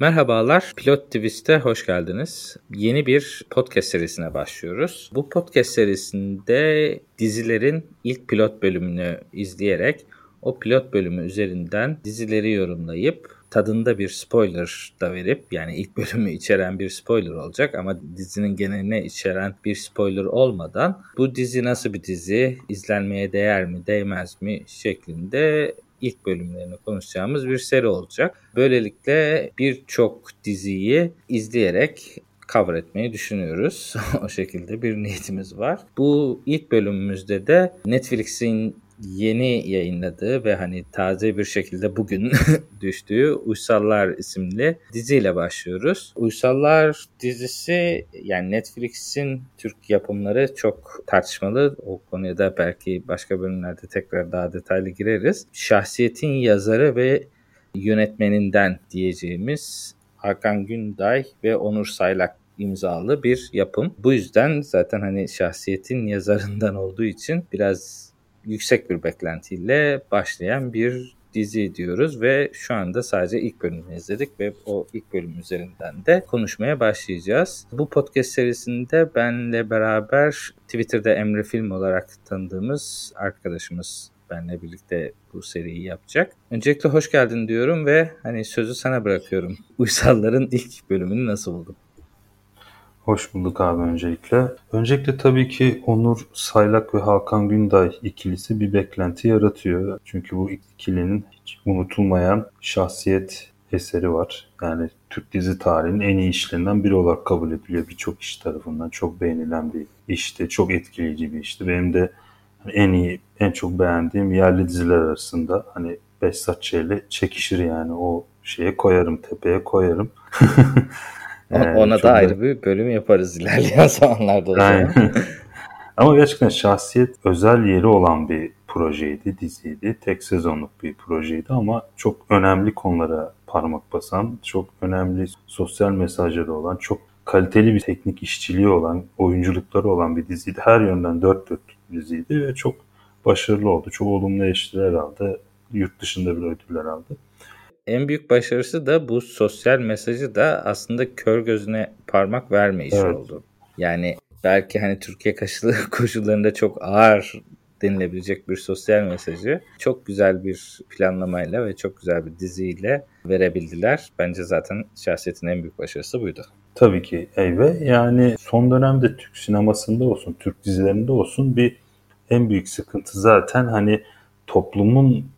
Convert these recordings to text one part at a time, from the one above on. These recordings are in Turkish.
Merhabalar, Pilot Twist'e hoş geldiniz. Yeni bir podcast serisine başlıyoruz. Bu podcast serisinde dizilerin ilk pilot bölümünü izleyerek o pilot bölümü üzerinden dizileri yorumlayıp tadında bir spoiler da verip yani ilk bölümü içeren bir spoiler olacak ama dizinin geneline içeren bir spoiler olmadan bu dizi nasıl bir dizi, izlenmeye değer mi, değmez mi şeklinde ilk bölümlerini konuşacağımız bir seri olacak. Böylelikle birçok diziyi izleyerek cover etmeyi düşünüyoruz. o şekilde bir niyetimiz var. Bu ilk bölümümüzde de Netflix'in yeni yayınladığı ve hani taze bir şekilde bugün düştüğü Uysallar isimli diziyle başlıyoruz. Uysallar dizisi yani Netflix'in Türk yapımları çok tartışmalı. O konuya da belki başka bölümlerde tekrar daha detaylı gireriz. Şahsiyetin yazarı ve yönetmeninden diyeceğimiz Hakan Günday ve Onur Saylak imzalı bir yapım. Bu yüzden zaten hani şahsiyetin yazarından olduğu için biraz yüksek bir beklentiyle başlayan bir dizi diyoruz ve şu anda sadece ilk bölümünü izledik ve o ilk bölüm üzerinden de konuşmaya başlayacağız. Bu podcast serisinde benle beraber Twitter'da Emre Film olarak tanıdığımız arkadaşımız benle birlikte bu seriyi yapacak. Öncelikle hoş geldin diyorum ve hani sözü sana bırakıyorum. Uysalların ilk bölümünü nasıl buldun? Hoş bulduk abi öncelikle. Öncelikle tabii ki Onur Saylak ve Hakan Günday ikilisi bir beklenti yaratıyor. Çünkü bu ikilinin hiç unutulmayan şahsiyet eseri var. Yani Türk dizi tarihinin en iyi işlerinden biri olarak kabul ediliyor birçok iş tarafından. Çok beğenilen bir işti, çok etkileyici bir işti. Benim de en iyi, en çok beğendiğim yerli diziler arasında hani Behzat Ç'yle çekişir yani o şeye koyarım, tepeye koyarım. Ee, Ona da ayrı bir bölüm yaparız ilerleyen zamanlarda. O zaman. Ama gerçekten şahsiyet özel yeri olan bir projeydi, diziydi. Tek sezonluk bir projeydi ama çok önemli konulara parmak basan, çok önemli sosyal mesajları olan, çok kaliteli bir teknik işçiliği olan, oyunculukları olan bir diziydi. Her yönden dört dört diziydi ve çok başarılı oldu. Çok olumlu eleştiriler aldı. Yurt dışında bir ödüller aldı en büyük başarısı da bu sosyal mesajı da aslında kör gözüne parmak vermeyiş evet. oldu. Yani belki hani Türkiye koşullarında çok ağır denilebilecek bir sosyal mesajı çok güzel bir planlamayla ve çok güzel bir diziyle verebildiler. Bence zaten şahsiyetin en büyük başarısı buydu. Tabii ki Eyve. Yani son dönemde Türk sinemasında olsun, Türk dizilerinde olsun bir en büyük sıkıntı zaten hani toplumun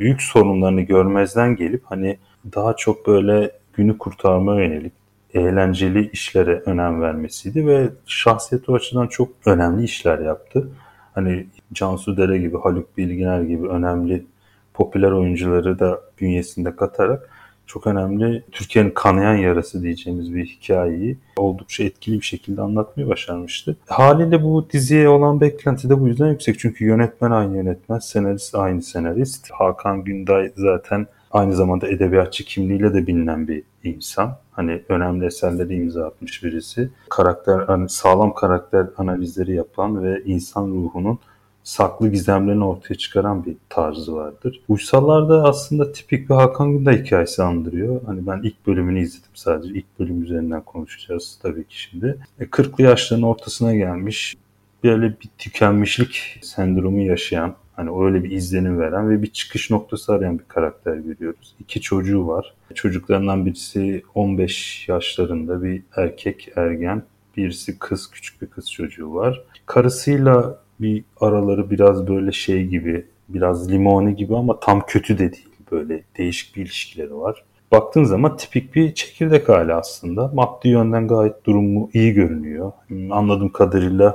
büyük sorunlarını görmezden gelip hani daha çok böyle günü kurtarma yönelik eğlenceli işlere önem vermesiydi ve şahsiyet o açıdan çok önemli işler yaptı. Hani Cansu Dere gibi, Haluk Bilginer gibi önemli popüler oyuncuları da bünyesinde katarak çok önemli Türkiye'nin kanayan yarası diyeceğimiz bir hikayeyi oldukça etkili bir şekilde anlatmayı başarmıştı. Haliyle bu diziye olan beklenti de bu yüzden yüksek. Çünkü yönetmen aynı yönetmen, senarist aynı senarist. Hakan Günday zaten aynı zamanda edebiyatçı kimliğiyle de bilinen bir insan. Hani önemli eserleri imza atmış birisi. Karakter, hani sağlam karakter analizleri yapan ve insan ruhunun saklı gizemlerini ortaya çıkaran bir tarzı vardır. Uysallar da aslında tipik bir Hakan Günday hikayesi andırıyor. Hani ben ilk bölümünü izledim sadece. İlk bölüm üzerinden konuşacağız tabii ki şimdi. E, 40'lı yaşların ortasına gelmiş. Böyle bir tükenmişlik sendromu yaşayan, hani öyle bir izlenim veren ve bir çıkış noktası arayan bir karakter görüyoruz. İki çocuğu var. Çocuklarından birisi 15 yaşlarında bir erkek ergen, birisi kız küçük bir kız çocuğu var. Karısıyla bir araları biraz böyle şey gibi, biraz limoni gibi ama tam kötü de değil. Böyle değişik bir ilişkileri var. Baktığın zaman tipik bir çekirdek hali aslında. Maddi yönden gayet durumu iyi görünüyor. Anladığım kadarıyla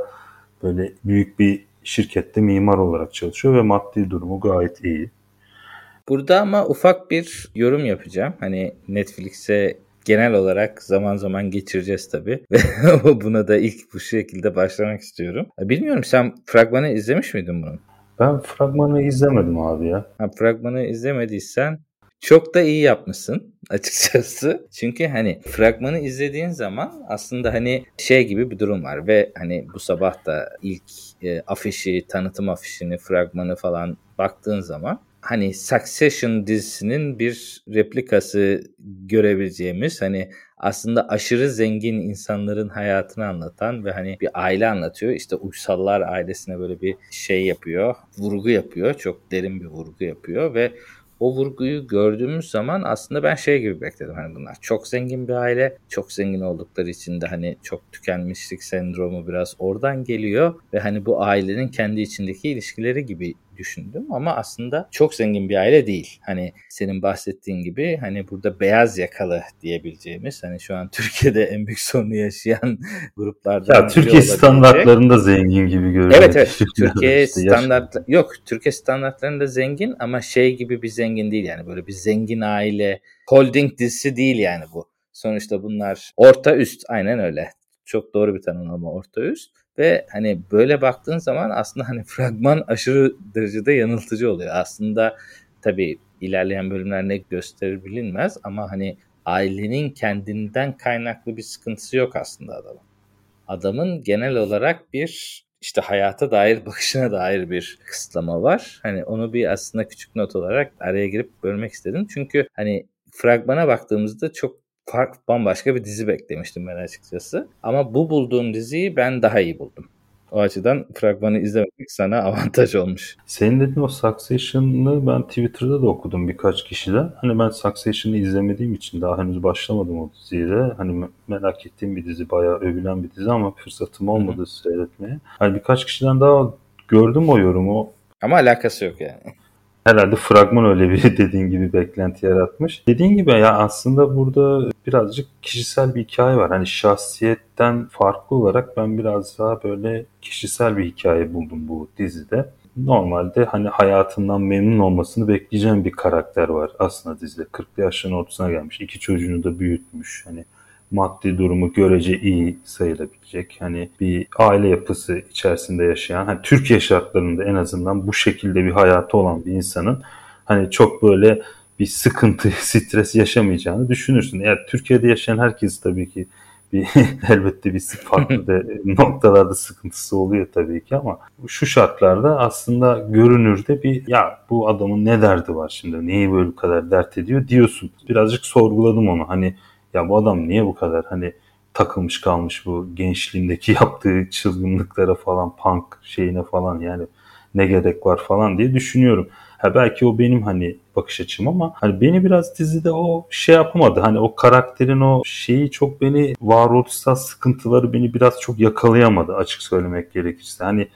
böyle büyük bir şirkette mimar olarak çalışıyor ve maddi durumu gayet iyi. Burada ama ufak bir yorum yapacağım. Hani Netflix'e genel olarak zaman zaman geçireceğiz tabii. Buna da ilk bu şekilde başlamak istiyorum. Bilmiyorum sen fragmanı izlemiş miydin bunu? Ben fragmanı izlemedim abi ya. Ha, fragmanı izlemediysen çok da iyi yapmışsın açıkçası. Çünkü hani fragmanı izlediğin zaman aslında hani şey gibi bir durum var ve hani bu sabah da ilk e, afişi, tanıtım afişini, fragmanı falan baktığın zaman hani Succession dizisinin bir replikası görebileceğimiz hani aslında aşırı zengin insanların hayatını anlatan ve hani bir aile anlatıyor. İşte Uysallar ailesine böyle bir şey yapıyor, vurgu yapıyor. Çok derin bir vurgu yapıyor ve o vurguyu gördüğümüz zaman aslında ben şey gibi bekledim. Hani bunlar çok zengin bir aile. Çok zengin oldukları için de hani çok tükenmişlik sendromu biraz oradan geliyor. Ve hani bu ailenin kendi içindeki ilişkileri gibi düşündüm ama aslında çok zengin bir aile değil. Hani senin bahsettiğin gibi hani burada beyaz yakalı diyebileceğimiz hani şu an Türkiye'de en büyük sorunu yaşayan gruplardan ya Türkiye standartlarında zengin gibi görünüyor. Evet evet. Türkiye işte standart yok Türkiye standartlarında zengin ama şey gibi bir zengin değil yani böyle bir zengin aile holding dizisi değil yani bu. Sonuçta bunlar orta üst aynen öyle. Çok doğru bir tanımlama orta üst. Ve hani böyle baktığın zaman aslında hani fragman aşırı derecede yanıltıcı oluyor. Aslında tabii ilerleyen bölümler ne gösterir bilinmez ama hani ailenin kendinden kaynaklı bir sıkıntısı yok aslında adamın. Adamın genel olarak bir işte hayata dair bakışına dair bir kısıtlama var. Hani onu bir aslında küçük not olarak araya girip bölmek istedim. Çünkü hani fragmana baktığımızda çok fark bambaşka bir dizi beklemiştim ben açıkçası. Ama bu bulduğum diziyi ben daha iyi buldum. O açıdan fragmanı izlemek sana avantaj olmuş. Senin dediğin o Succession'ı ben Twitter'da da okudum birkaç kişiden. Hani ben Succession'ı izlemediğim için daha henüz başlamadım o diziye de. Hani merak ettiğim bir dizi, bayağı övülen bir dizi ama fırsatım olmadı Hı-hı. seyretmeye. Hani birkaç kişiden daha gördüm o yorumu. Ama alakası yok yani. Herhalde fragman öyle bir dediğin gibi beklenti yaratmış. Dediğin gibi ya aslında burada birazcık kişisel bir hikaye var. Hani şahsiyetten farklı olarak ben biraz daha böyle kişisel bir hikaye buldum bu dizide. Normalde hani hayatından memnun olmasını bekleyeceğim bir karakter var aslında dizide. 40 yaşların ortasına gelmiş. iki çocuğunu da büyütmüş. Hani maddi durumu görece iyi sayılabilecek. Hani bir aile yapısı içerisinde yaşayan, hani Türkiye şartlarında en azından bu şekilde bir hayatı olan bir insanın hani çok böyle bir sıkıntı, stres yaşamayacağını düşünürsün. Eğer Türkiye'de yaşayan herkes tabii ki bir elbette bir farklı de noktalarda sıkıntısı oluyor tabii ki ama şu şartlarda aslında görünürde bir ya bu adamın ne derdi var şimdi neyi böyle kadar dert ediyor diyorsun. Birazcık sorguladım onu hani ya bu adam niye bu kadar hani takılmış kalmış bu gençliğindeki yaptığı çılgınlıklara falan punk şeyine falan yani ne gerek var falan diye düşünüyorum. Ha belki o benim hani bakış açım ama hani beni biraz dizide o şey yapamadı. Hani o karakterin o şeyi çok beni varoluşsal sıkıntıları beni biraz çok yakalayamadı açık söylemek gerekirse. Hani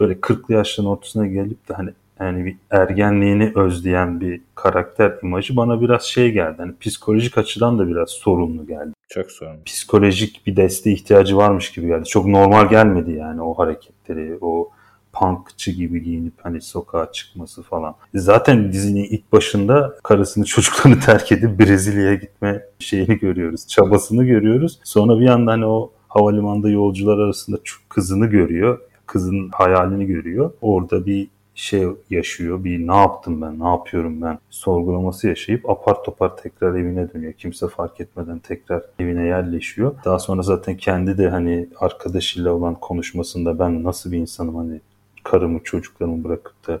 böyle 40'lı yaşların ortasına gelip de hani yani bir ergenliğini özleyen bir karakter imajı bana biraz şey geldi. Hani psikolojik açıdan da biraz sorunlu geldi. Çok sorunlu. Psikolojik bir desteğe ihtiyacı varmış gibi geldi. Çok normal gelmedi yani o hareketleri, o punkçı gibi giyinip hani sokağa çıkması falan. Zaten dizinin ilk başında karısını çocuklarını terk edip Brezilya'ya gitme şeyini görüyoruz. Çabasını görüyoruz. Sonra bir anda hani o havalimanında yolcular arasında kızını görüyor. Kızın hayalini görüyor. Orada bir şey yaşıyor. Bir ne yaptım ben, ne yapıyorum ben sorgulaması yaşayıp apar topar tekrar evine dönüyor. Kimse fark etmeden tekrar evine yerleşiyor. Daha sonra zaten kendi de hani arkadaşıyla olan konuşmasında ben nasıl bir insanım hani karımı çocuklarımı bırakıp da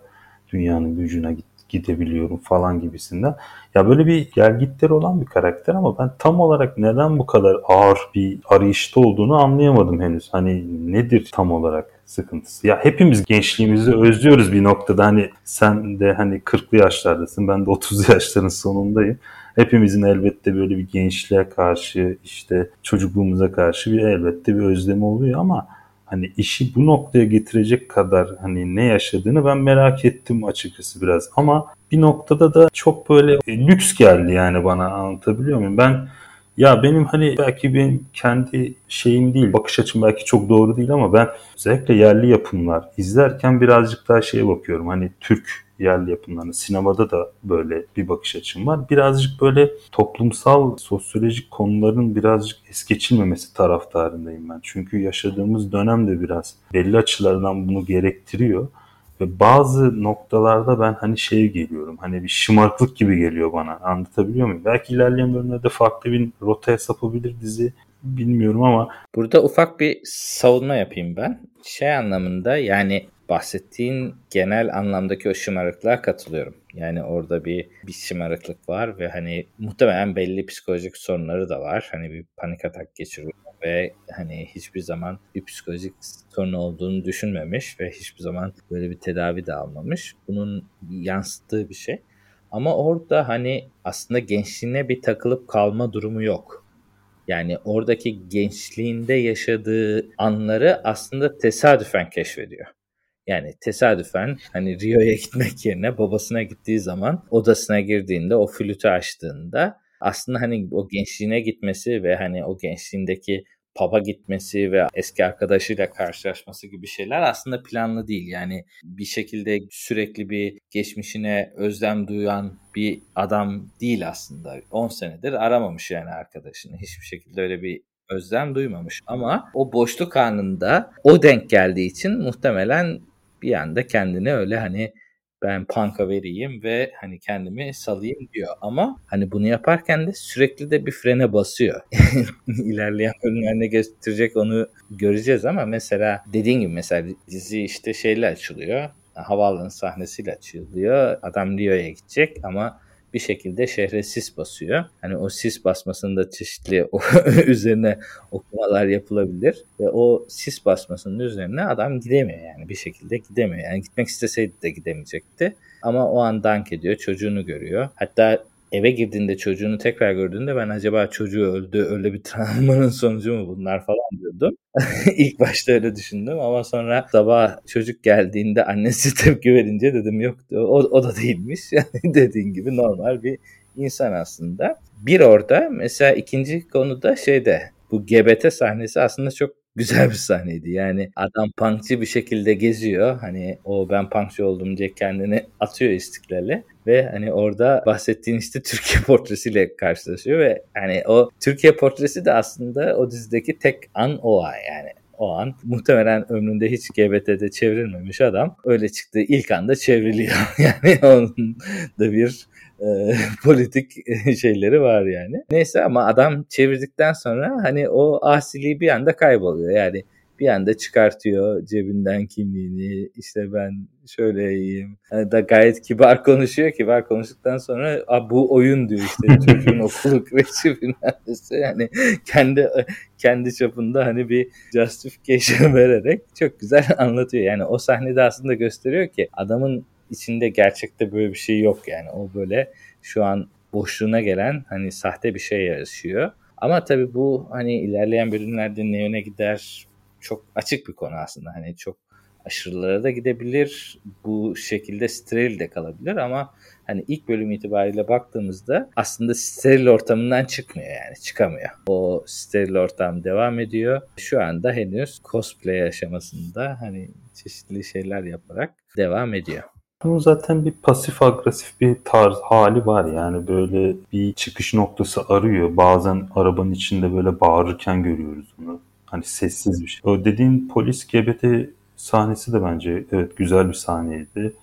dünyanın gücüne git gidebiliyorum falan gibisinden. Ya böyle bir gelgitleri olan bir karakter ama ben tam olarak neden bu kadar ağır bir arayışta olduğunu anlayamadım henüz. Hani nedir tam olarak sıkıntısı? Ya hepimiz gençliğimizi özlüyoruz bir noktada. Hani sen de hani 40'lı yaşlardasın. Ben de 30 yaşların sonundayım. Hepimizin elbette böyle bir gençliğe karşı işte çocukluğumuza karşı bir elbette bir özlemi oluyor ama hani işi bu noktaya getirecek kadar hani ne yaşadığını ben merak ettim açıkçası biraz. Ama bir noktada da çok böyle lüks geldi yani bana anlatabiliyor muyum? Ben ya benim hani belki benim kendi şeyim değil, bakış açım belki çok doğru değil ama ben özellikle yerli yapımlar izlerken birazcık daha şeye bakıyorum. Hani Türk yerli yapımlarını. Sinemada da böyle bir bakış açım var. Birazcık böyle toplumsal, sosyolojik konuların birazcık es geçilmemesi taraftarındayım ben. Çünkü yaşadığımız dönem de biraz belli açılardan bunu gerektiriyor. Ve bazı noktalarda ben hani şey geliyorum. Hani bir şımarıklık gibi geliyor bana. Anlatabiliyor muyum? Belki ilerleyen bölümlerde farklı bir rotaya sapabilir dizi bilmiyorum ama. Burada ufak bir savunma yapayım ben. Şey anlamında yani bahsettiğin genel anlamdaki o şımarıklığa katılıyorum. Yani orada bir bir şımarıklık var ve hani muhtemelen belli psikolojik sorunları da var. Hani bir panik atak geçiriyor ve hani hiçbir zaman bir psikolojik sorun olduğunu düşünmemiş ve hiçbir zaman böyle bir tedavi de almamış. Bunun yansıttığı bir şey. Ama orada hani aslında gençliğine bir takılıp kalma durumu yok. Yani oradaki gençliğinde yaşadığı anları aslında tesadüfen keşfediyor. Yani tesadüfen hani Rio'ya gitmek yerine babasına gittiği zaman odasına girdiğinde o flütü açtığında aslında hani o gençliğine gitmesi ve hani o gençliğindeki pub'a gitmesi ve eski arkadaşıyla karşılaşması gibi şeyler aslında planlı değil. Yani bir şekilde sürekli bir geçmişine özlem duyan bir adam değil aslında. 10 senedir aramamış yani arkadaşını. Hiçbir şekilde öyle bir özlem duymamış. Ama o boşluk anında o denk geldiği için muhtemelen bir anda kendini öyle hani ben panka vereyim ve hani kendimi salayım diyor. Ama hani bunu yaparken de sürekli de bir frene basıyor. İlerleyen bölümler ne gösterecek onu göreceğiz ama mesela dediğin gibi mesela dizi işte şeyle açılıyor. Havaalanı sahnesiyle açılıyor. Adam Rio'ya gidecek ama bir şekilde şehre sis basıyor. Hani o sis basmasında çeşitli üzerine okumalar yapılabilir ve o sis basmasının üzerine adam gidemiyor yani bir şekilde gidemiyor. Yani gitmek isteseydi de gidemeyecekti. Ama o an dank ediyor, çocuğunu görüyor. Hatta eve girdiğinde çocuğunu tekrar gördüğünde ben acaba çocuğu öldü, öyle bir travmanın sonucu mu bunlar falan diyordum. İlk başta öyle düşündüm ama sonra sabah çocuk geldiğinde annesi tepki verince dedim yok o, o da değilmiş. Yani dediğin gibi normal bir insan aslında. Bir orada mesela ikinci konuda şeyde bu GBT sahnesi aslında çok güzel bir sahneydi. Yani adam punkçı bir şekilde geziyor. Hani o ben punkçı oldum diye kendini atıyor istiklale ve hani orada bahsettiğin işte Türkiye portresiyle karşılaşıyor ve hani o Türkiye portresi de aslında o dizideki tek an o an yani o an muhtemelen ömründe hiç GBT'de çevrilmemiş adam öyle çıktığı ilk anda çevriliyor. Yani onun da bir e, politik şeyleri var yani. Neyse ama adam çevirdikten sonra hani o asiliği bir anda kayboluyor. Yani bir anda çıkartıyor cebinden kimliğini işte ben şöyleyim yani da gayet kibar konuşuyor kibar konuştuktan sonra bu oyun diyor işte çocuğun okulu kreşi finalisi yani kendi kendi çapında hani bir justification vererek çok güzel anlatıyor yani o sahnede aslında gösteriyor ki adamın içinde gerçekte böyle bir şey yok yani. O böyle şu an boşluğuna gelen hani sahte bir şey yaşıyor. Ama tabii bu hani ilerleyen bölümlerde ne yöne gider çok açık bir konu aslında. Hani çok aşırılara da gidebilir. Bu şekilde steril de kalabilir ama hani ilk bölüm itibariyle baktığımızda aslında steril ortamından çıkmıyor yani çıkamıyor. O steril ortam devam ediyor. Şu anda henüz cosplay aşamasında hani çeşitli şeyler yaparak devam ediyor. Bunun zaten bir pasif agresif bir tarz hali var yani böyle bir çıkış noktası arıyor. Bazen arabanın içinde böyle bağırırken görüyoruz bunu. Hani sessiz bir şey. O dediğin polis GBT sahnesi de bence evet güzel bir sahneydi.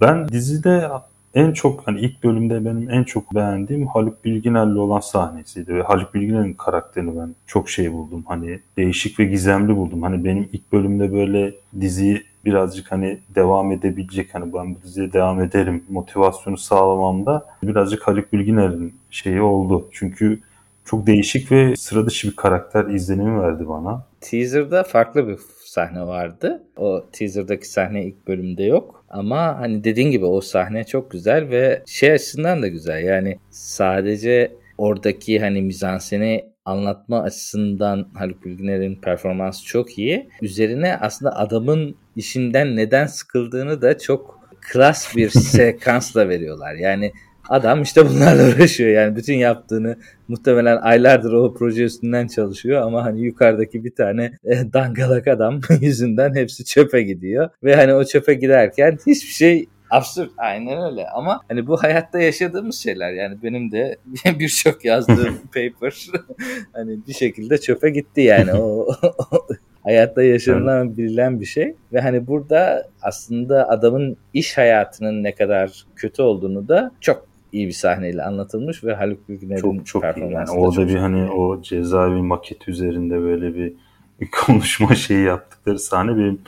Ben dizide en çok hani ilk bölümde benim en çok beğendiğim Haluk Bilginer'le olan sahnesiydi ve Haluk Bilginer'in karakterini ben çok şey buldum. Hani değişik ve gizemli buldum. Hani benim ilk bölümde böyle diziyi birazcık hani devam edebilecek hani ben bu diziye devam ederim motivasyonu sağlamamda birazcık Haluk Bilginer'in şeyi oldu. Çünkü çok değişik ve sıra dışı bir karakter izlenimi verdi bana. Teaser'da farklı bir sahne vardı. O teaser'daki sahne ilk bölümde yok. Ama hani dediğin gibi o sahne çok güzel ve şey açısından da güzel. Yani sadece oradaki hani mizanseni anlatma açısından Haluk Bilginer'in performansı çok iyi. Üzerine aslında adamın işinden neden sıkıldığını da çok klas bir sekansla veriyorlar. Yani adam işte bunlarla uğraşıyor yani bütün yaptığını muhtemelen aylardır o proje üstünden çalışıyor ama hani yukarıdaki bir tane e, dangalak adam yüzünden hepsi çöpe gidiyor ve hani o çöpe giderken hiçbir şey absürt aynen öyle. Ama hani bu hayatta yaşadığımız şeyler yani benim de birçok yazdığım paper hani bir şekilde çöpe gitti yani. O, hayatta yaşanılan bilinen bir şey. Ve hani burada aslında adamın iş hayatının ne kadar kötü olduğunu da çok iyi bir sahneyle anlatılmış ve Haluk Bilginer'in çok, çok performansı iyi. Yani orada bir hani o cezaevi maket üzerinde böyle bir, bir konuşma şeyi yaptıkları sahne benim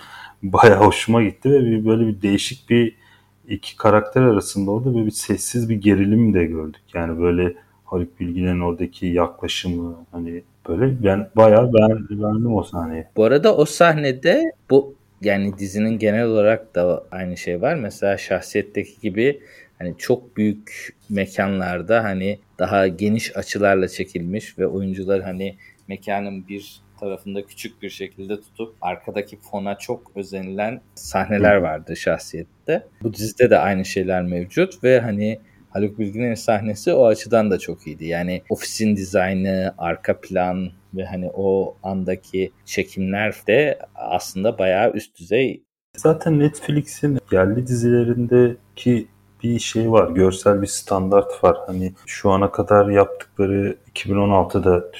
bayağı hoşuma gitti ve bir, böyle bir değişik bir iki karakter arasında orada böyle bir sessiz bir gerilim de gördük. Yani böyle Haluk Bilginer'in oradaki yaklaşımı hani böyle ben bayağı beğendim, beğendim o sahneyi. Bu arada o sahnede bu yani dizinin genel olarak da aynı şey var. Mesela şahsiyetteki gibi hani çok büyük mekanlarda hani daha geniş açılarla çekilmiş ve oyuncular hani mekanın bir tarafında küçük bir şekilde tutup arkadaki fona çok özenilen sahneler vardı şahsiyette. Bu dizide de aynı şeyler mevcut ve hani Haluk Bilginer'in sahnesi o açıdan da çok iyiydi. Yani ofisin dizaynı, arka plan ve hani o andaki çekimler de aslında bayağı üst düzey. Zaten Netflix'in yerli dizilerindeki bir şey var. Görsel bir standart var. Hani şu ana kadar yaptıkları 2016'da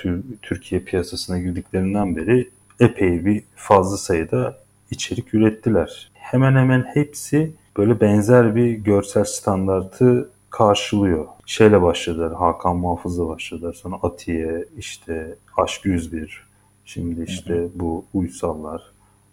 Türkiye piyasasına girdiklerinden beri epey bir fazla sayıda içerik ürettiler. Hemen hemen hepsi böyle benzer bir görsel standartı karşılıyor. Şeyle başladılar, Hakan Muhafız'la başladılar. Sonra Atiye, işte Aşk 101, şimdi işte hı hı. bu Uysallar,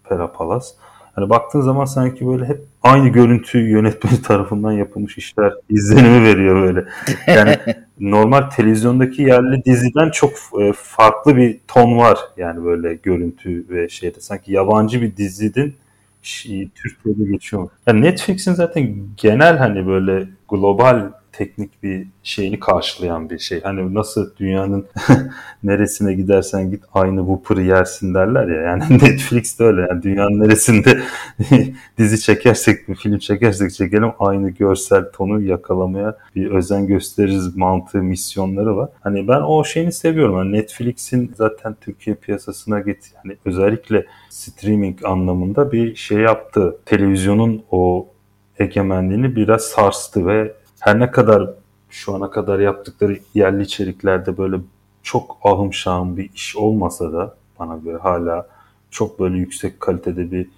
Perapalas. Hani baktığın zaman sanki böyle hep aynı görüntü yönetmeni tarafından yapılmış işler izlenimi veriyor böyle. Yani normal televizyondaki yerli diziden çok e, farklı bir ton var yani böyle görüntü ve şeyde sanki yabancı bir dizinin Türkiye'de geçiyor. Yani Netflix'in zaten genel hani böyle global teknik bir şeyini karşılayan bir şey. Hani nasıl dünyanın neresine gidersen git aynı Whopper'ı yersin derler ya. Yani Netflix de öyle. Yani dünyanın neresinde dizi çekersek, bir film çekersek çekelim aynı görsel tonu yakalamaya bir özen gösteririz mantığı, misyonları var. Hani ben o şeyini seviyorum. Yani Netflix'in zaten Türkiye piyasasına git yani özellikle streaming anlamında bir şey yaptı. Televizyonun o egemenliğini biraz sarstı ve her ne kadar şu ana kadar yaptıkları yerli içeriklerde böyle çok ahım şahım bir iş olmasa da bana göre hala çok böyle yüksek kalitede bir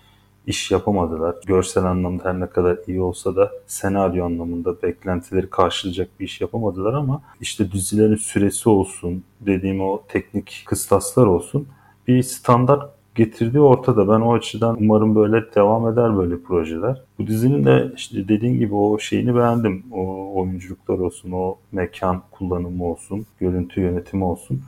iş yapamadılar. Görsel anlamda her ne kadar iyi olsa da senaryo anlamında beklentileri karşılayacak bir iş yapamadılar ama işte dizilerin süresi olsun, dediğim o teknik kıstaslar olsun bir standart getirdiği ortada. Ben o açıdan umarım böyle devam eder böyle projeler. Bu dizinin de işte dediğin gibi o şeyini beğendim. O oyunculuklar olsun, o mekan kullanımı olsun, görüntü yönetimi olsun.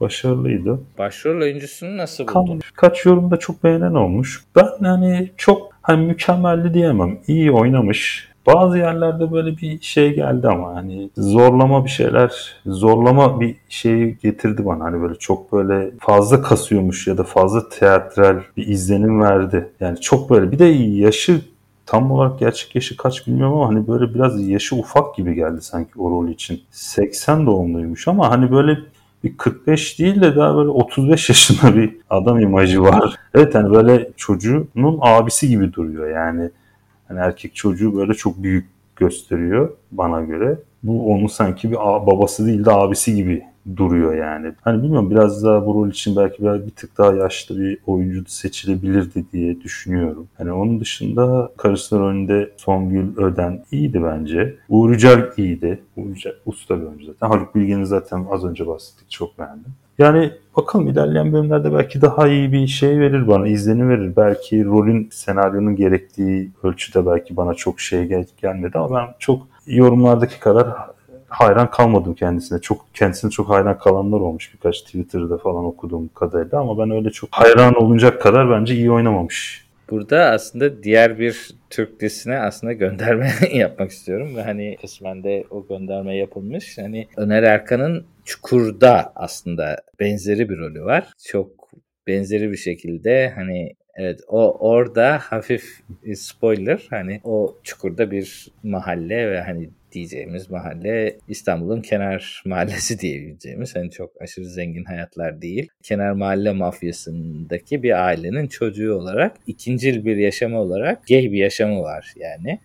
Başarılıydı. Başrol oyuncusunu nasıl buldun? Kaç yorumda çok beğenen olmuş. Ben hani çok hani mükemmeldi diyemem. İyi oynamış. Bazı yerlerde böyle bir şey geldi ama hani zorlama bir şeyler, zorlama bir şey getirdi bana. Hani böyle çok böyle fazla kasıyormuş ya da fazla teatral bir izlenim verdi. Yani çok böyle bir de yaşı tam olarak gerçek yaşı kaç bilmiyorum ama hani böyle biraz yaşı ufak gibi geldi sanki o rol için. 80 doğumluymuş ama hani böyle bir 45 değil de daha böyle 35 yaşında bir adam imajı var. Evet hani böyle çocuğunun abisi gibi duruyor yani. Hani erkek çocuğu böyle çok büyük gösteriyor bana göre. Bu onun sanki bir babası değil de abisi gibi duruyor yani. Hani bilmiyorum biraz daha bu rol için belki bir tık daha yaşlı bir oyuncu seçilebilirdi diye düşünüyorum. Hani onun dışında karısının önünde Songül Öden iyiydi bence. Uğur Yücel iyiydi. Uğur Yücel usta bir oyuncu zaten. Haluk Bilgin'i zaten az önce bahsettik çok beğendim. Yani bakalım ilerleyen bölümlerde belki daha iyi bir şey verir bana, izlenim verir. Belki rolün, senaryonun gerektiği ölçüde belki bana çok şey gel gelmedi ama ben çok yorumlardaki kadar hayran kalmadım kendisine. Çok kendisine çok hayran kalanlar olmuş birkaç Twitter'da falan okuduğum kadarıyla ama ben öyle çok hayran olunacak kadar bence iyi oynamamış. Burada aslında diğer bir Türk dizisine aslında gönderme yapmak istiyorum ve hani kısmen de o gönderme yapılmış. Hani Öner Erkan'ın Çukur'da aslında benzeri bir rolü var. Çok benzeri bir şekilde hani Evet o orada hafif spoiler hani o çukurda bir mahalle ve hani diyeceğimiz mahalle İstanbul'un kenar mahallesi diyebileceğimiz hani çok aşırı zengin hayatlar değil. Kenar mahalle mafyasındaki bir ailenin çocuğu olarak ikincil bir yaşamı olarak gay bir yaşamı var yani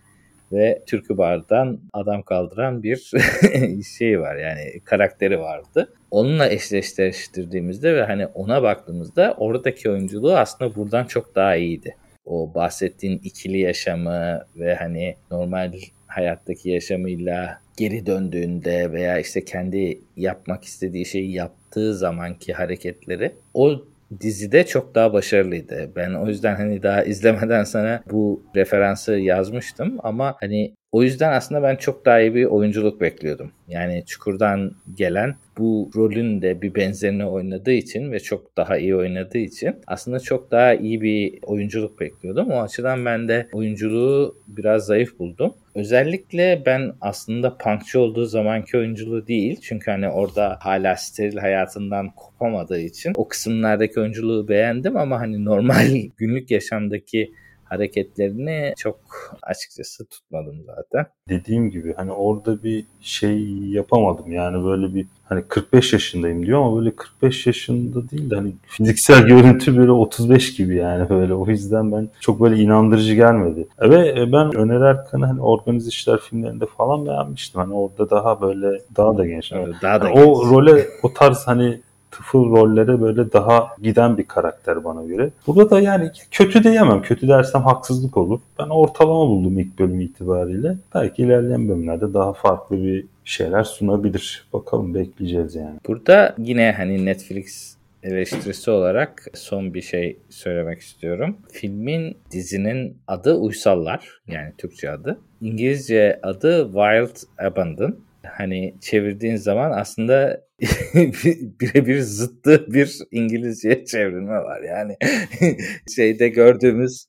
ve türkü bardan adam kaldıran bir şey var yani karakteri vardı. Onunla eşleştirdiğimizde ve hani ona baktığımızda oradaki oyunculuğu aslında buradan çok daha iyiydi. O bahsettiğin ikili yaşamı ve hani normal hayattaki yaşamıyla geri döndüğünde veya işte kendi yapmak istediği şeyi yaptığı zamanki hareketleri o dizide çok daha başarılıydı. Ben o yüzden hani daha izlemeden sana bu referansı yazmıştım ama hani o yüzden aslında ben çok daha iyi bir oyunculuk bekliyordum. Yani Çukur'dan gelen bu rolün de bir benzerini oynadığı için ve çok daha iyi oynadığı için aslında çok daha iyi bir oyunculuk bekliyordum. O açıdan ben de oyunculuğu biraz zayıf buldum. Özellikle ben aslında punkçı olduğu zamanki oyunculuğu değil. Çünkü hani orada hala steril hayatından kopamadığı için o kısımlardaki oyunculuğu beğendim ama hani normal günlük yaşamdaki hareketlerini çok açıkçası tutmadım zaten. Dediğim gibi hani orada bir şey yapamadım yani böyle bir hani 45 yaşındayım diyor ama böyle 45 yaşında değil de hani fiziksel görüntü böyle 35 gibi yani böyle o yüzden ben çok böyle inandırıcı gelmedi. Ve ben Öner Erkan'ı hani organize işler filmlerinde falan beğenmiştim. Hani orada daha böyle daha da genç. Evet, daha da yani genç. O role o tarz hani tıfıl rollere böyle daha giden bir karakter bana göre. Burada da yani kötü diyemem. Kötü dersem haksızlık olur. Ben ortalama buldum ilk bölüm itibariyle. Belki ilerleyen bölümlerde daha farklı bir şeyler sunabilir. Bakalım bekleyeceğiz yani. Burada yine hani Netflix eleştirisi olarak son bir şey söylemek istiyorum. Filmin, dizinin adı Uysallar. Yani Türkçe adı. İngilizce adı Wild Abandon hani çevirdiğin zaman aslında birebir zıttı bir İngilizce çevrilme var. Yani şeyde gördüğümüz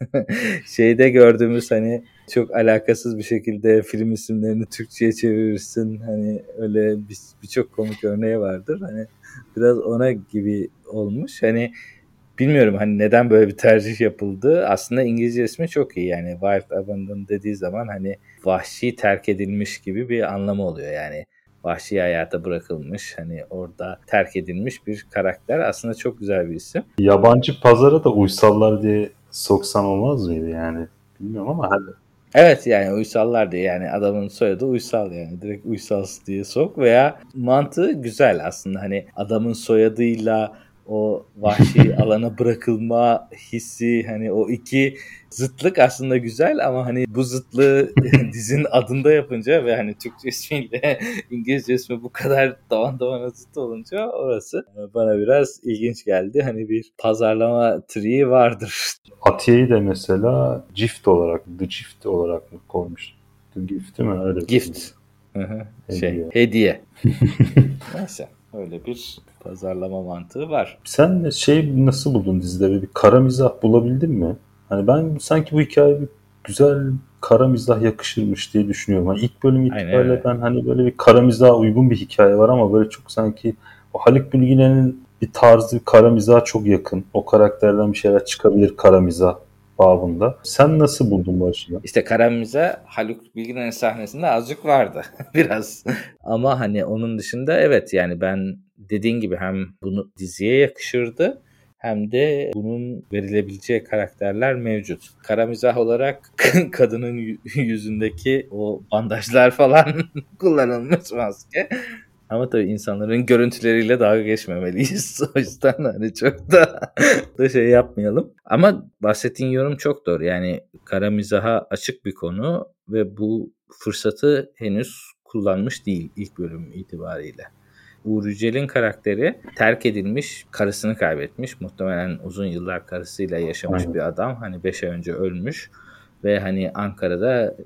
şeyde gördüğümüz hani çok alakasız bir şekilde film isimlerini Türkçe'ye çevirirsin. Hani öyle birçok bir komik örneği vardır. Hani biraz ona gibi olmuş. Hani bilmiyorum hani neden böyle bir tercih yapıldı. Aslında İngilizce ismi çok iyi yani Wild Abandon dediği zaman hani vahşi terk edilmiş gibi bir anlamı oluyor yani. Vahşi hayata bırakılmış hani orada terk edilmiş bir karakter aslında çok güzel bir isim. Yabancı pazara da uysallar diye soksan olmaz mıydı yani? Bilmiyorum ama hadi. Evet yani uysallar diye yani adamın soyadı uysal yani direkt uysal diye sok veya mantığı güzel aslında hani adamın soyadıyla o vahşi alana bırakılma hissi hani o iki zıtlık aslında güzel ama hani bu zıtlığı dizinin adında yapınca ve hani Türkçe ismiyle İngilizce ismi bu kadar davan davana zıt olunca orası bana biraz ilginç geldi. Hani bir pazarlama triği vardır. Atiye'yi de mesela Gift olarak, The Gift olarak mı koymuş? The Gift değil mi? Öyle Gift. Şey, hediye. Neyse. Öyle bir pazarlama mantığı var. Sen şey nasıl buldun dizide? Bir kara mizah bulabildin mi? Hani ben sanki bu hikaye bir güzel kara mizah yakışırmış diye düşünüyorum. Hani ilk bölüm itibariyle ben hani böyle bir kara mizah uygun bir hikaye var ama böyle çok sanki o Haluk Bilginer'in bir tarzı kara mizah çok yakın. O karakterden bir şeyler çıkabilir kara mizah babında. Sen nasıl buldun bu açıdan? İşte Karamiz'e Haluk Bilginer'in sahnesinde azıcık vardı biraz. Ama hani onun dışında evet yani ben dediğin gibi hem bunu diziye yakışırdı hem de bunun verilebileceği karakterler mevcut. Kara mizah olarak kadının yüzündeki o bandajlar falan kullanılmış maske. Ama tabii insanların görüntüleriyle dalga geçmemeliyiz. o yüzden hani çok da, da şey yapmayalım. Ama bahsettiğin yorum çok doğru. Yani kara mizaha açık bir konu ve bu fırsatı henüz kullanmış değil ilk bölüm itibariyle. Uğur Yücel'in karakteri terk edilmiş, karısını kaybetmiş. Muhtemelen uzun yıllar karısıyla yaşamış Aynen. bir adam. Hani 5 ay önce ölmüş ve hani Ankara'da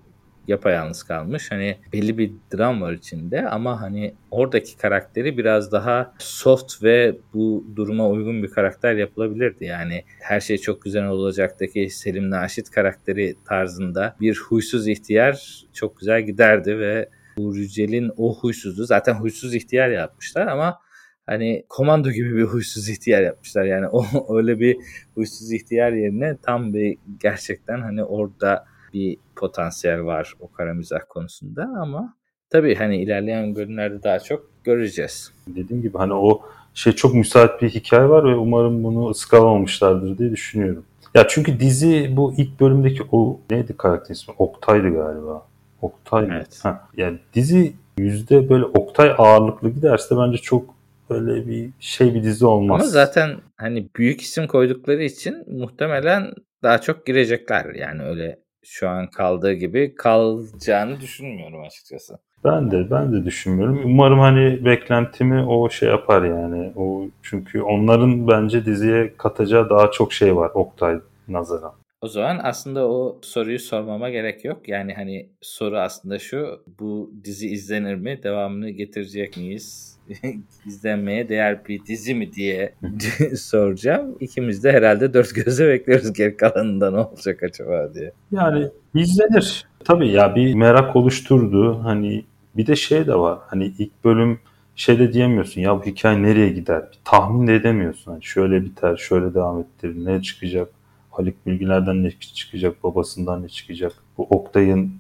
yapayalnız kalmış. Hani belli bir dram var içinde ama hani oradaki karakteri biraz daha soft ve bu duruma uygun bir karakter yapılabilirdi. Yani her şey çok güzel olacaktaki Selim Naşit karakteri tarzında bir huysuz ihtiyar çok güzel giderdi ve Uğur Yücel'in o huysuzluğu zaten huysuz ihtiyar yapmışlar ama hani komando gibi bir huysuz ihtiyar yapmışlar. Yani o öyle bir huysuz ihtiyar yerine tam bir gerçekten hani orada bir potansiyel var o kara mizah konusunda ama tabii hani ilerleyen bölümlerde daha çok göreceğiz. Dediğim gibi hani o şey çok müsait bir hikaye var ve umarım bunu ıskalamamışlardır diye düşünüyorum. Ya çünkü dizi bu ilk bölümdeki o neydi karakter ismi? Oktay'dı galiba. Oktay evet. Ha, yani dizi yüzde böyle Oktay ağırlıklı giderse bence çok böyle bir şey bir dizi olmaz. Ama zaten hani büyük isim koydukları için muhtemelen daha çok girecekler yani öyle şu an kaldığı gibi kalacağını düşünmüyorum açıkçası. Ben de ben de düşünmüyorum. Umarım hani beklentimi o şey yapar yani. O çünkü onların bence diziye katacağı daha çok şey var Oktay nazaran. O zaman aslında o soruyu sormama gerek yok. Yani hani soru aslında şu. Bu dizi izlenir mi? Devamını getirecek miyiz? izlenmeye değer bir dizi mi diye soracağım. İkimiz de herhalde dört gözle bekliyoruz geri kalanında ne olacak acaba diye. Yani izlenir. Tabii ya bir merak oluşturdu. Hani bir de şey de var. Hani ilk bölüm şey de diyemiyorsun ya bu hikaye nereye gider? Bir tahmin de edemiyorsun. Hani şöyle biter, şöyle devam ettir, ne çıkacak? Haluk Bilgiler'den ne çıkacak, babasından ne çıkacak? Bu Oktay'ın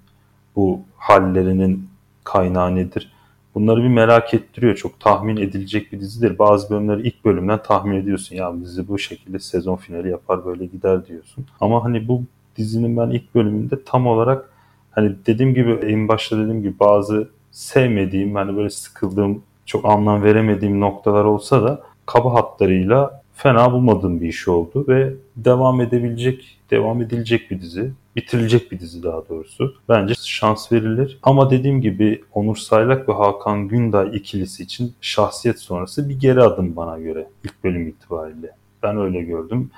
bu hallerinin kaynağı nedir? Bunları bir merak ettiriyor. Çok tahmin edilecek bir dizidir. Bazı bölümleri ilk bölümden tahmin ediyorsun. Ya dizi bu şekilde sezon finali yapar böyle gider diyorsun. Ama hani bu dizinin ben ilk bölümünde tam olarak hani dediğim gibi en başta dediğim gibi bazı sevmediğim hani böyle sıkıldığım çok anlam veremediğim noktalar olsa da kaba hatlarıyla fena bulmadığım bir iş oldu ve devam edebilecek, devam edilecek bir dizi. Bitirilecek bir dizi daha doğrusu. Bence şans verilir. Ama dediğim gibi Onur Saylak ve Hakan Günday ikilisi için şahsiyet sonrası bir geri adım bana göre ilk bölüm itibariyle. Ben öyle gördüm.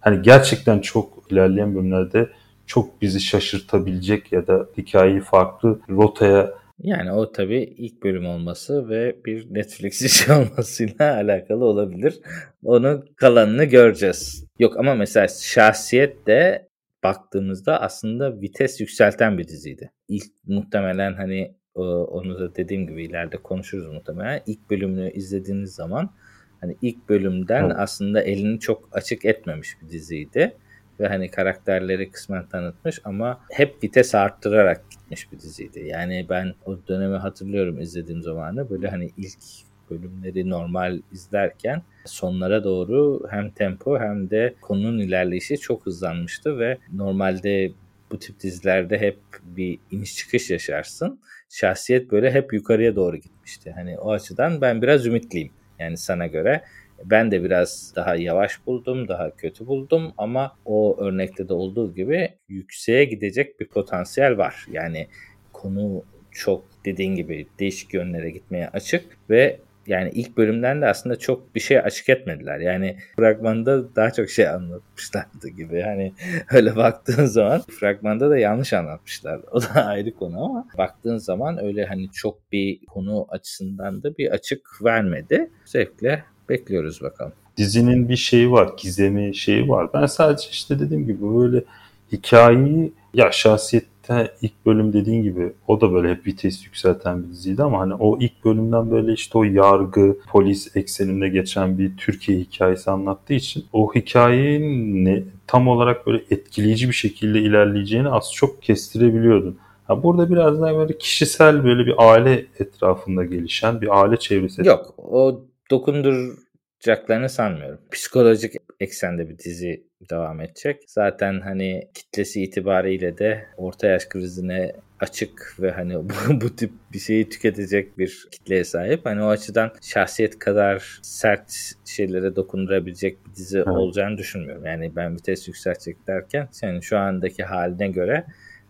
Hani gerçekten çok ilerleyen bölümlerde çok bizi şaşırtabilecek ya da hikayeyi farklı rotaya yani o tabii ilk bölüm olması ve bir Netflix işi olmasıyla alakalı olabilir. Onun kalanını göreceğiz. Yok ama mesela şahsiyet de baktığımızda aslında vites yükselten bir diziydi. İlk muhtemelen hani onu da dediğim gibi ileride konuşuruz muhtemelen. İlk bölümünü izlediğiniz zaman hani ilk bölümden evet. aslında elini çok açık etmemiş bir diziydi ve hani karakterleri kısmen tanıtmış ama hep vites arttırarak gitmiş bir diziydi. Yani ben o dönemi hatırlıyorum izlediğim zamanı böyle hani ilk bölümleri normal izlerken sonlara doğru hem tempo hem de konunun ilerleyişi çok hızlanmıştı ve normalde bu tip dizilerde hep bir iniş çıkış yaşarsın. Şahsiyet böyle hep yukarıya doğru gitmişti. Hani o açıdan ben biraz ümitliyim. Yani sana göre ben de biraz daha yavaş buldum, daha kötü buldum ama o örnekte de olduğu gibi yükseğe gidecek bir potansiyel var. Yani konu çok dediğin gibi değişik yönlere gitmeye açık ve yani ilk bölümden de aslında çok bir şey açık etmediler. Yani fragmanda daha çok şey anlatmışlardı gibi. Hani öyle baktığın zaman fragmanda da yanlış anlatmışlar. O da ayrı konu ama baktığın zaman öyle hani çok bir konu açısından da bir açık vermedi. Zevkle Bekliyoruz bakalım. Dizinin bir şeyi var, gizemi şeyi var. Ben sadece işte dediğim gibi böyle hikayeyi ya şahsiyette ilk bölüm dediğin gibi o da böyle hep vites yükselten bir diziydi ama hani o ilk bölümden böyle işte o yargı, polis ekseninde geçen bir Türkiye hikayesi anlattığı için o hikayenin ne, tam olarak böyle etkileyici bir şekilde ilerleyeceğini az çok kestirebiliyordun. Ha burada biraz daha böyle kişisel böyle bir aile etrafında gelişen bir aile çevresi. Yok o dokunduracaklarını sanmıyorum. Psikolojik eksende bir dizi devam edecek. Zaten hani kitlesi itibariyle de orta yaş krizine açık ve hani bu, bu tip bir şeyi tüketecek bir kitleye sahip. Hani o açıdan şahsiyet kadar sert şeylere dokundurabilecek bir dizi evet. olacağını düşünmüyorum. Yani ben vites yükseltecek derken yani şu andaki haline göre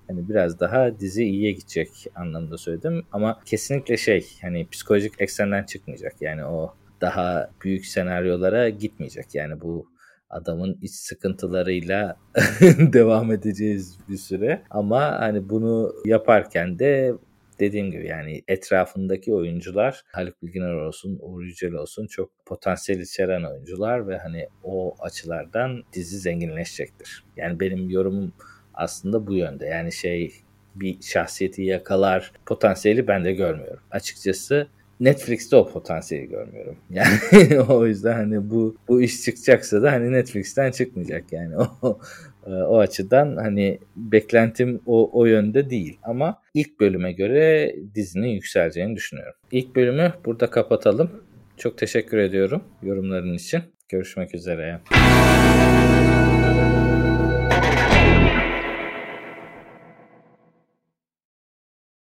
hani biraz daha dizi iyiye gidecek anlamda söyledim. Ama kesinlikle şey hani psikolojik eksenden çıkmayacak. Yani o daha büyük senaryolara gitmeyecek. Yani bu adamın iç sıkıntılarıyla devam edeceğiz bir süre. Ama hani bunu yaparken de dediğim gibi yani etrafındaki oyuncular Haluk Bilginer olsun, Uğur Yücel olsun çok potansiyel içeren oyuncular ve hani o açılardan dizi zenginleşecektir. Yani benim yorumum aslında bu yönde. Yani şey bir şahsiyeti yakalar potansiyeli ben de görmüyorum. Açıkçası Netflix'te o potansiyeli görmüyorum. Yani o yüzden hani bu bu iş çıkacaksa da hani Netflix'ten çıkmayacak yani. O e, o açıdan hani beklentim o, o yönde değil ama ilk bölüme göre dizinin yükseleceğini düşünüyorum. İlk bölümü burada kapatalım. Çok teşekkür ediyorum yorumların için. Görüşmek üzere.